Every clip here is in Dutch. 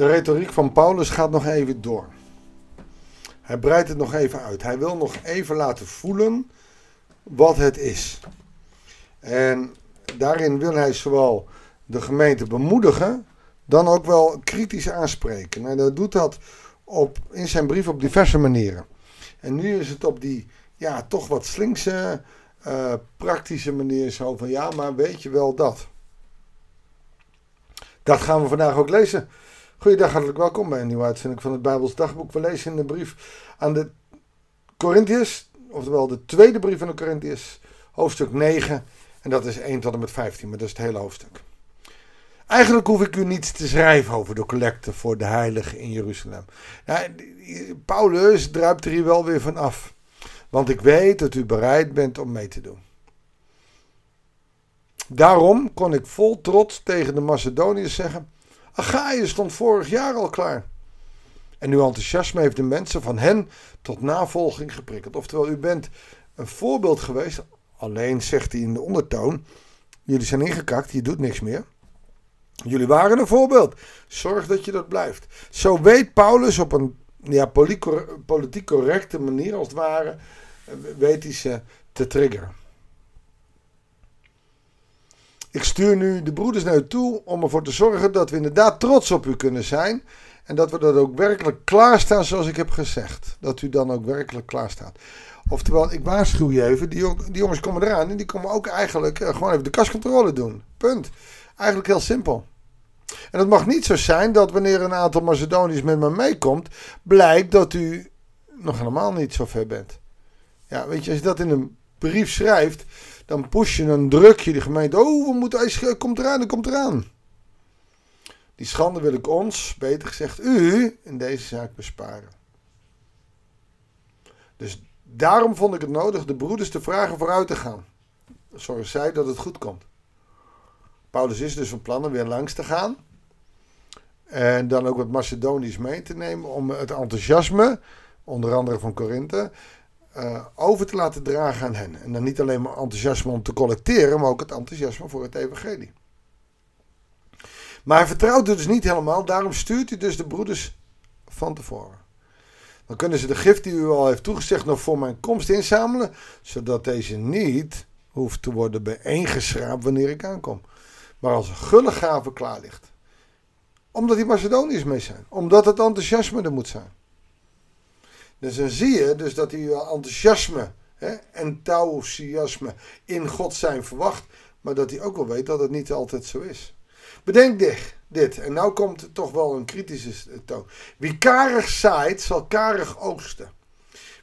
De retoriek van Paulus gaat nog even door. Hij breidt het nog even uit. Hij wil nog even laten voelen wat het is. En daarin wil hij zowel de gemeente bemoedigen, dan ook wel kritisch aanspreken. En dat doet dat op, in zijn brief op diverse manieren. En nu is het op die ja, toch wat slinkse, uh, praktische manier zo van ja, maar weet je wel dat. Dat gaan we vandaag ook lezen. Goeiedag, hartelijk welkom bij een nieuwe uitzending van het Bijbels Dagboek. We lezen in de brief aan de Corinthiërs, oftewel de tweede brief aan de Corinthiërs, hoofdstuk 9. En dat is 1 tot en met 15, maar dat is het hele hoofdstuk. Eigenlijk hoef ik u niets te schrijven over de collecte voor de heiligen in Jeruzalem. Paulus druipt er hier wel weer van af. Want ik weet dat u bereid bent om mee te doen. Daarom kon ik vol trots tegen de Macedoniërs zeggen: Achaïe stond vorig jaar al klaar. En uw enthousiasme heeft de mensen van hen tot navolging geprikkeld. Oftewel, u bent een voorbeeld geweest. Alleen zegt hij in de ondertoon: Jullie zijn ingekakt, je doet niks meer. Jullie waren een voorbeeld. Zorg dat je dat blijft. Zo weet Paulus op een ja, politiek correcte manier, als het ware, weet hij ze te triggeren. Ik stuur nu de broeders naar u toe om ervoor te zorgen dat we inderdaad trots op u kunnen zijn. En dat we dat ook werkelijk klaarstaan zoals ik heb gezegd. Dat u dan ook werkelijk klaar staat. Oftewel, ik waarschuw je even, die, die jongens komen eraan en die komen ook eigenlijk eh, gewoon even de kascontrole doen. Punt. Eigenlijk heel simpel. En het mag niet zo zijn dat wanneer een aantal Macedoniërs met me meekomt, blijkt dat u nog helemaal niet zo ver bent. Ja, weet je, als je dat in een brief schrijft, dan push je een drukje de gemeente. Oh, we moeten, hij komt eraan, hij komt eraan. Die schande wil ik ons, beter gezegd u, in deze zaak besparen. Dus daarom vond ik het nodig de broeders te vragen vooruit te gaan. Zorg zij dat het goed komt. Paulus is dus van plan om weer langs te gaan. En dan ook wat Macedonisch mee te nemen om het enthousiasme, onder andere van Korinthe, uh, over te laten dragen aan hen. En dan niet alleen maar enthousiasme om te collecteren, maar ook het enthousiasme voor het evangelie. Maar hij vertrouwt het dus niet helemaal, daarom stuurt hij dus de broeders van tevoren. Dan kunnen ze de gift die u al heeft toegezegd nog voor mijn komst inzamelen, zodat deze niet hoeft te worden bijeengeschraapt wanneer ik aankom. Maar als een gulle gave klaar ligt. Omdat die Macedoniërs mee zijn. Omdat het enthousiasme er moet zijn. Dus dan zie je dus dat die enthousiasme hè, enthousiasme in God zijn verwacht. Maar dat hij ook wel weet dat het niet altijd zo is. Bedenk dit, dit. En nou komt het toch wel een kritische toon. Wie karig zaait, zal karig oogsten.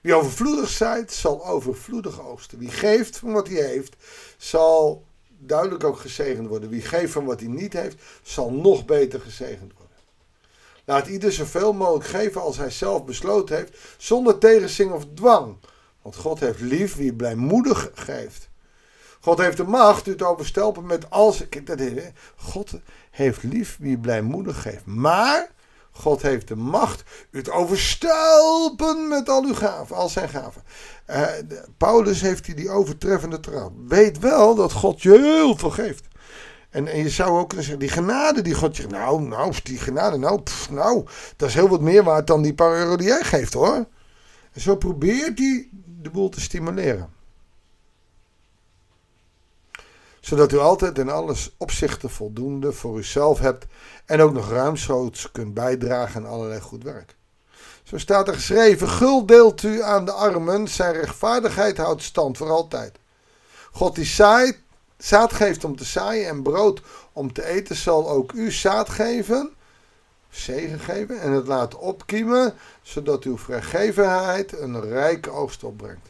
Wie overvloedig zaait, zal overvloedig oogsten. Wie geeft van wat hij heeft, zal duidelijk ook gezegend worden. Wie geeft van wat hij niet heeft, zal nog beter gezegend worden. Laat ieder zoveel mogelijk geven als hij zelf besloten heeft, zonder tegenzin of dwang. Want God heeft lief wie blijmoedig geeft. God heeft de macht u te overstelpen met dat is, God heeft lief wie blijmoedig geeft. Maar God heeft de macht u te overstelpen met al uw gaven, al zijn gaven. Uh, Paulus heeft hij die overtreffende trouw. Weet wel dat God je heel veel geeft. En, en je zou ook kunnen zeggen, die genade die God je... Nou, nou, die genade, nou, nou, dat is heel wat meer waard dan die paar euro die jij geeft hoor. En zo probeert hij de boel te stimuleren. Zodat u altijd in alles opzichten voldoende voor uzelf hebt en ook nog ruimschoots kunt bijdragen aan allerlei goed werk. Zo staat er geschreven: Gul deelt u aan de armen, zijn rechtvaardigheid houdt stand voor altijd. God die zaait, zaad geeft om te zaaien en brood om te eten, zal ook u zaad geven, zegen geven en het laten opkiemen, zodat uw vrijgevenheid een rijke oogst opbrengt.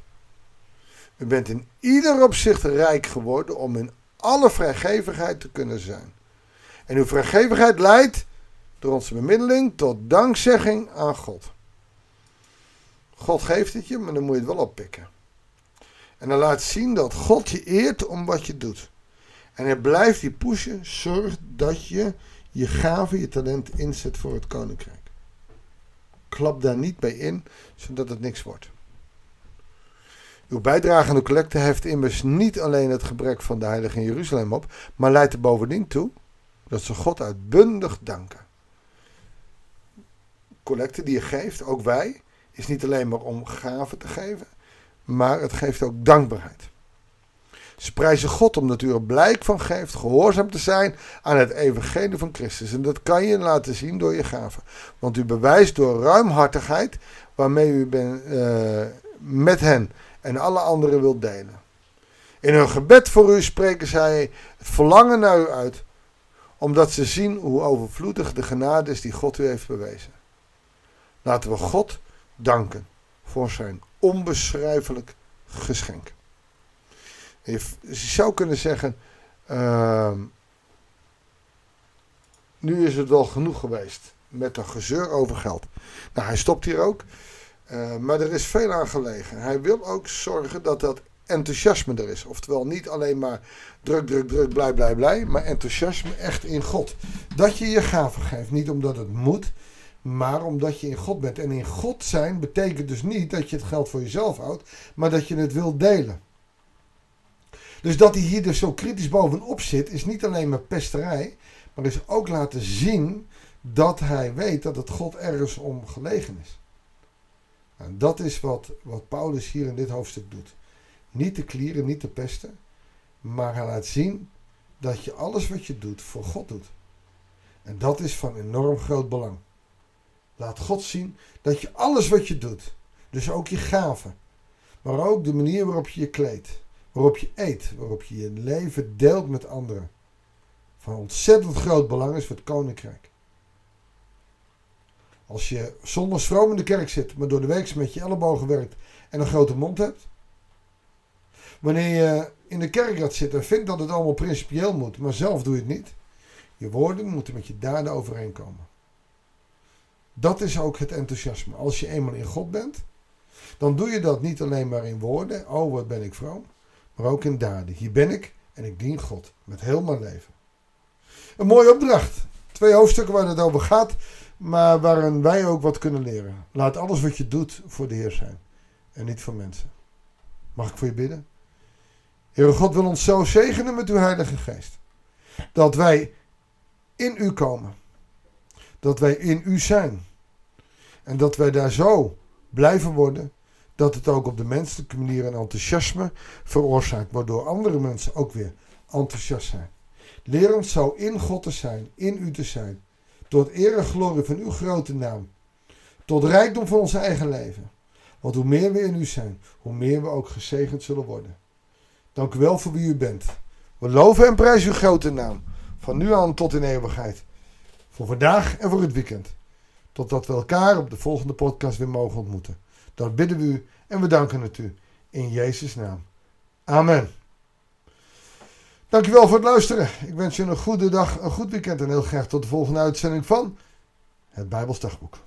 U bent in ieder opzicht rijk geworden om in alle vrijgevigheid te kunnen zijn. En uw vrijgevigheid leidt door onze bemiddeling tot dankzegging aan God. God geeft het je, maar dan moet je het wel oppikken. En dan laat zien dat God je eert om wat je doet. En hij blijft je pushen. Zorg dat je je gave, je talent inzet voor het koninkrijk. Klap daar niet bij in, zodat het niks wordt. Uw bijdrage aan de collecte heeft immers niet alleen het gebrek van de heilige in Jeruzalem op, maar leidt er bovendien toe dat ze God uitbundig danken. collecte die je geeft, ook wij, is niet alleen maar om gaven te geven, maar het geeft ook dankbaarheid. Ze prijzen God omdat u er blijk van geeft gehoorzaam te zijn aan het evangelie van Christus. En dat kan je laten zien door je gaven. Want u bewijst door ruimhartigheid waarmee u uh, met hen en alle anderen wilt delen. In hun gebed voor u spreken zij het verlangen naar u uit, omdat ze zien hoe overvloedig de genade is die God u heeft bewezen. Laten we God danken voor zijn onbeschrijfelijk geschenk. Je zou kunnen zeggen, uh, nu is het wel genoeg geweest met een gezeur over geld. Nou, hij stopt hier ook, uh, maar er is veel aan gelegen. Hij wil ook zorgen dat dat enthousiasme er is. Oftewel niet alleen maar druk, druk, druk, blij, blij, blij, maar enthousiasme echt in God. Dat je je gaven geeft, niet omdat het moet, maar omdat je in God bent. En in God zijn betekent dus niet dat je het geld voor jezelf houdt, maar dat je het wilt delen. Dus dat hij hier dus zo kritisch bovenop zit, is niet alleen maar pesterij, maar is ook laten zien dat hij weet dat het God ergens om gelegen is. En dat is wat, wat Paulus hier in dit hoofdstuk doet. Niet te klieren, niet te pesten, maar hij laat zien dat je alles wat je doet voor God doet. En dat is van enorm groot belang. Laat God zien dat je alles wat je doet, dus ook je gaven, maar ook de manier waarop je je kleedt, waarop je eet, waarop je je leven deelt met anderen, van ontzettend groot belang is voor het koninkrijk. Als je zonder stroom in de kerk zit, maar door de week met je ellebogen werkt en een grote mond hebt. Wanneer je in de kerkraad zit en vindt dat het allemaal principieel moet, maar zelf doe je het niet. Je woorden moeten met je daden overeenkomen. Dat is ook het enthousiasme. Als je eenmaal in God bent, dan doe je dat niet alleen maar in woorden. Oh, wat ben ik vroom maar ook in daden. Hier ben ik en ik dien God met heel mijn leven. Een mooie opdracht. Twee hoofdstukken waar het over gaat, maar waarin wij ook wat kunnen leren. Laat alles wat je doet voor de Heer zijn en niet voor mensen. Mag ik voor je bidden? Heere God wil ons zo zegenen met uw Heilige Geest. Dat wij in u komen. Dat wij in u zijn. En dat wij daar zo blijven worden dat het ook op de menselijke manier een enthousiasme veroorzaakt, waardoor andere mensen ook weer enthousiast zijn. Leer ons zo in God te zijn, in u te zijn, tot eer en glorie van uw grote naam, tot rijkdom van ons eigen leven. Want hoe meer we in u zijn, hoe meer we ook gezegend zullen worden. Dank u wel voor wie u bent. We loven en prijzen uw grote naam, van nu aan tot in eeuwigheid. Voor vandaag en voor het weekend. Totdat we elkaar op de volgende podcast weer mogen ontmoeten. Dat bidden we u en we danken het u. In Jezus' naam. Amen. Dankjewel voor het luisteren. Ik wens je een goede dag, een goed weekend en heel graag tot de volgende uitzending van het Bijbelsdagboek.